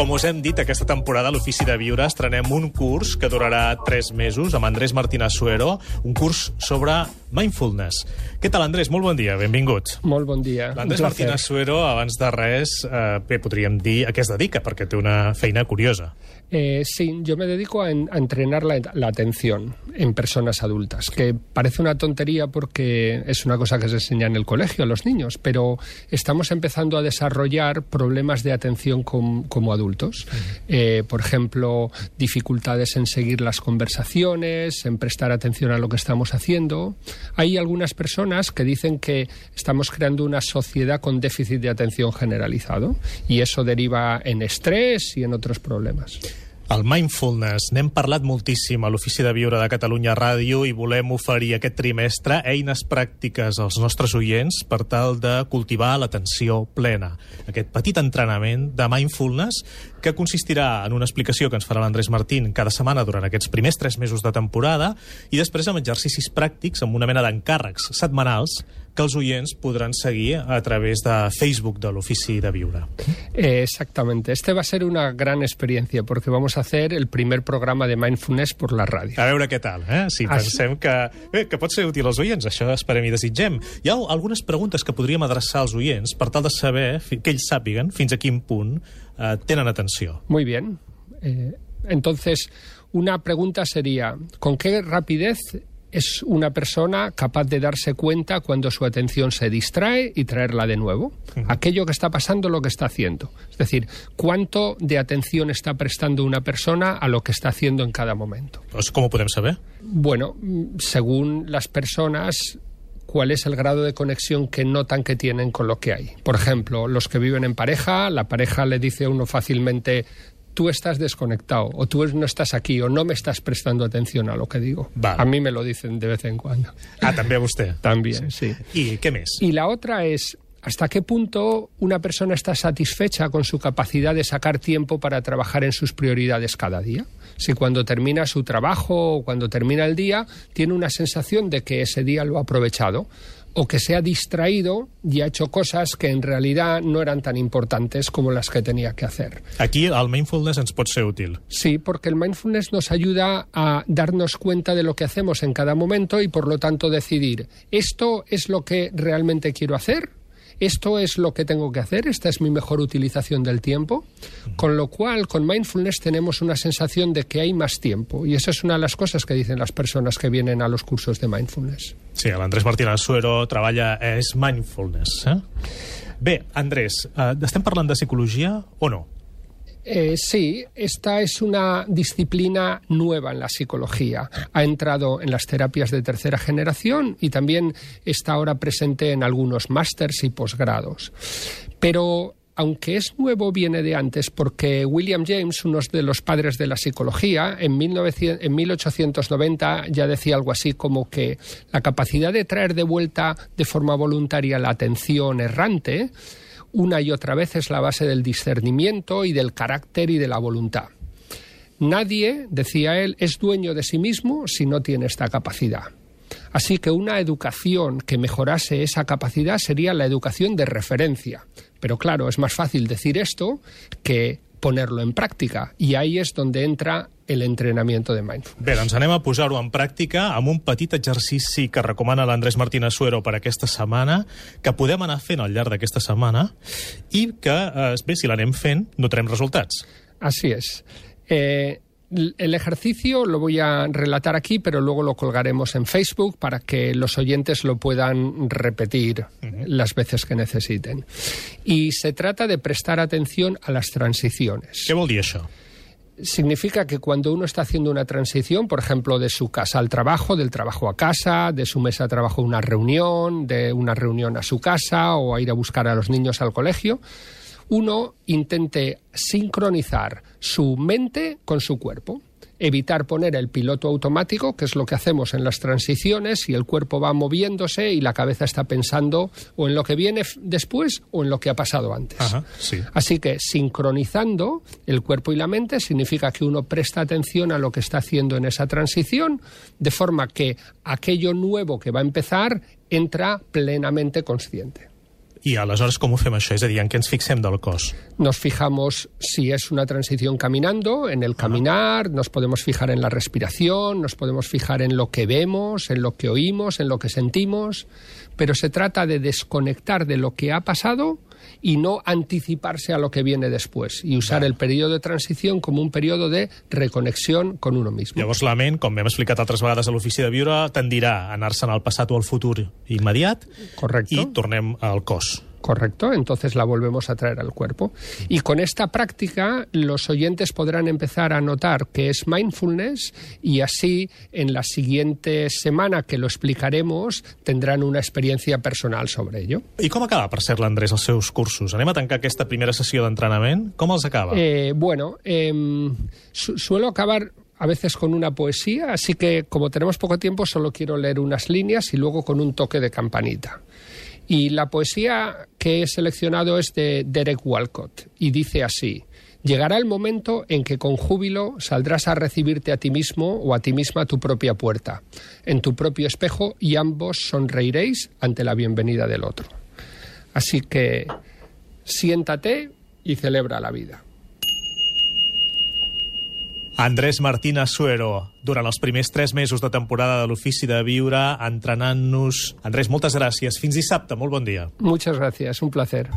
Com us hem dit, aquesta temporada a l'Ofici de Viure estrenem un curs que durarà tres mesos amb Andrés Martínez Suero, un curs sobre mindfulness. Què tal, Andrés? Molt bon dia, benvingut. Molt bon dia. L'Andrés Martínez Suero, abans de res, eh, bé, podríem dir a què es dedica, perquè té una feina curiosa. Eh, sí, yo me dedico a, en, a entrenar la, la, atención en personas adultas, que parece una tontería porque es una cosa que se enseña en el colegio a los niños, pero estamos empezando a desarrollar problemas de atención com, como adultos. Eh, por ejemplo, dificultades en seguir las conversaciones, en prestar atención a lo que estamos haciendo. Hay algunas personas que dicen que estamos creando una sociedad con déficit de atención generalizado y eso deriva en estrés y en otros problemas. El mindfulness. N'hem parlat moltíssim a l'Ofici de Viure de Catalunya Ràdio i volem oferir aquest trimestre eines pràctiques als nostres oients per tal de cultivar l'atenció plena. Aquest petit entrenament de mindfulness que consistirà en una explicació que ens farà l'Andrés Martín cada setmana durant aquests primers tres mesos de temporada i després amb exercicis pràctics amb una mena d'encàrrecs setmanals que els oients podran seguir a través de Facebook de l'Ofici de Viure. Eh, exactamente. Este va a ser una gran experiencia porque vamos a hacer el primer programa de mindfulness por la ràdio. A veure què tal, eh? Si ah, pensem que, bé, que pot ser útil als oients, això esperem i desitgem. Hi ha algunes preguntes que podríem adreçar als oients per tal de saber que ells sàpiguen fins a quin punt eh, tenen atenció. Muy bien. Eh, entonces, una pregunta sería, ¿con qué rapidez es una persona capaz de darse cuenta cuando su atención se distrae y traerla de nuevo. Aquello que está pasando, lo que está haciendo. Es decir, cuánto de atención está prestando una persona a lo que está haciendo en cada momento. ¿Cómo podemos saber? Bueno, según las personas cuál es el grado de conexión que notan que tienen con lo que hay. Por ejemplo, los que viven en pareja, la pareja le dice a uno fácilmente tú estás desconectado o tú no estás aquí o no me estás prestando atención a lo que digo. Vale. A mí me lo dicen de vez en cuando. Ah, también usted. También, sí. sí. ¿Y qué mes? Y la otra es hasta qué punto una persona está satisfecha con su capacidad de sacar tiempo para trabajar en sus prioridades cada día. Si cuando termina su trabajo o cuando termina el día tiene una sensación de que ese día lo ha aprovechado o que se ha distraído y ha hecho cosas que en realidad no eran tan importantes como las que tenía que hacer. Aquí el mindfulness ens pot ser útil. Sí, porque el mindfulness nos ayuda a darnos cuenta de lo que hacemos en cada momento y por lo tanto decidir, ¿esto es lo que realmente quiero hacer? Esto es lo que tengo que hacer, esta es mi mejor utilización del tiempo, con lo cual con mindfulness tenemos una sensación de que hay más tiempo y esa es una de las cosas que dicen las personas que vienen a los cursos de mindfulness. Sí, l'Andrés Martín Suero treballa és mindfulness. Eh? Bé, Andrés, eh, estem parlant de psicologia o no? Eh, sí, esta es una disciplina nueva en la psicología. Ha entrado en las terapias de tercera generación y también está ahora presente en algunos másters y posgrados. Pero aunque es nuevo, viene de antes, porque William James, uno de los padres de la psicología, en, 1900, en 1890 ya decía algo así como que la capacidad de traer de vuelta de forma voluntaria la atención errante una y otra vez es la base del discernimiento y del carácter y de la voluntad. Nadie, decía él, es dueño de sí mismo si no tiene esta capacidad. Así que una educación que mejorase esa capacidad sería la educación de referencia. Pero claro, es más fácil decir esto que ponerlo en práctica. Y ahí es donde entra el entrenamiento de mindfulness. Bé, doncs anem a posar-ho en pràctica amb un petit exercici que recomana l'Andrés Martínez Suero per aquesta setmana, que podem anar fent al llarg d'aquesta setmana i que, eh, bé, si l'anem fent, notarem resultats. Así es. Eh, el ejercicio lo voy a relatar aquí, pero luego lo colgaremos en Facebook para que los oyentes lo puedan repetir uh -huh. las veces que necesiten. Y se trata de prestar atención a las transiciones. ¿Qué vol això? significa que cuando uno está haciendo una transición, por ejemplo, de su casa al trabajo, del trabajo a casa, de su mesa de trabajo a una reunión, de una reunión a su casa o a ir a buscar a los niños al colegio, uno intente sincronizar su mente con su cuerpo evitar poner el piloto automático, que es lo que hacemos en las transiciones, y el cuerpo va moviéndose y la cabeza está pensando o en lo que viene después o en lo que ha pasado antes. Ajá, sí. Así que sincronizando el cuerpo y la mente significa que uno presta atención a lo que está haciendo en esa transición, de forma que aquello nuevo que va a empezar entra plenamente consciente. I aleshores com ho fem això? És a dir, en què ens fixem del cos? Nos fijamos si es una transición caminando, en el caminar, nos podemos fijar en la respiración, nos podemos fijar en lo que vemos, en lo que oímos, en lo que sentimos, pero se trata de desconectar de lo que ha pasado y no anticiparse a lo que viene después y usar el periodo de transición como un periodo de reconexión con uno mismo. Llavors la ment, com hem explicat altres vegades a l'ofici de viure, tendirà a anar-se'n al passat o al futur immediat Correcto. i tornem al cos. Correcto, entonces la volvemos a traer al cuerpo. Y con esta práctica los oyentes podrán empezar a notar que es mindfulness y así en la siguiente semana que lo explicaremos tendrán una experiencia personal sobre ello. I com acaba, per cert, l'Andrés, els seus cursos? Anem a tancar aquesta primera sessió d'entrenament. Com els acaba? Eh, bueno, em, su- suelo acabar a veces con una poesía, así que como tenemos poco tiempo solo quiero leer unas líneas y luego con un toque de campanita. Y la poesía que he seleccionado es de Derek Walcott y dice así. Llegará el momento en que con júbilo saldrás a recibirte a ti mismo o a ti misma a tu propia puerta, en tu propio espejo, y ambos sonreiréis ante la bienvenida del otro. Así que siéntate y celebra la vida. Andrés Martín Asuero, durant els primers tres mesos de temporada de l'Ofici de Viure, entrenant-nos. Andrés, moltes gràcies. Fins dissabte. Molt bon dia. Muchas gracias, un placer.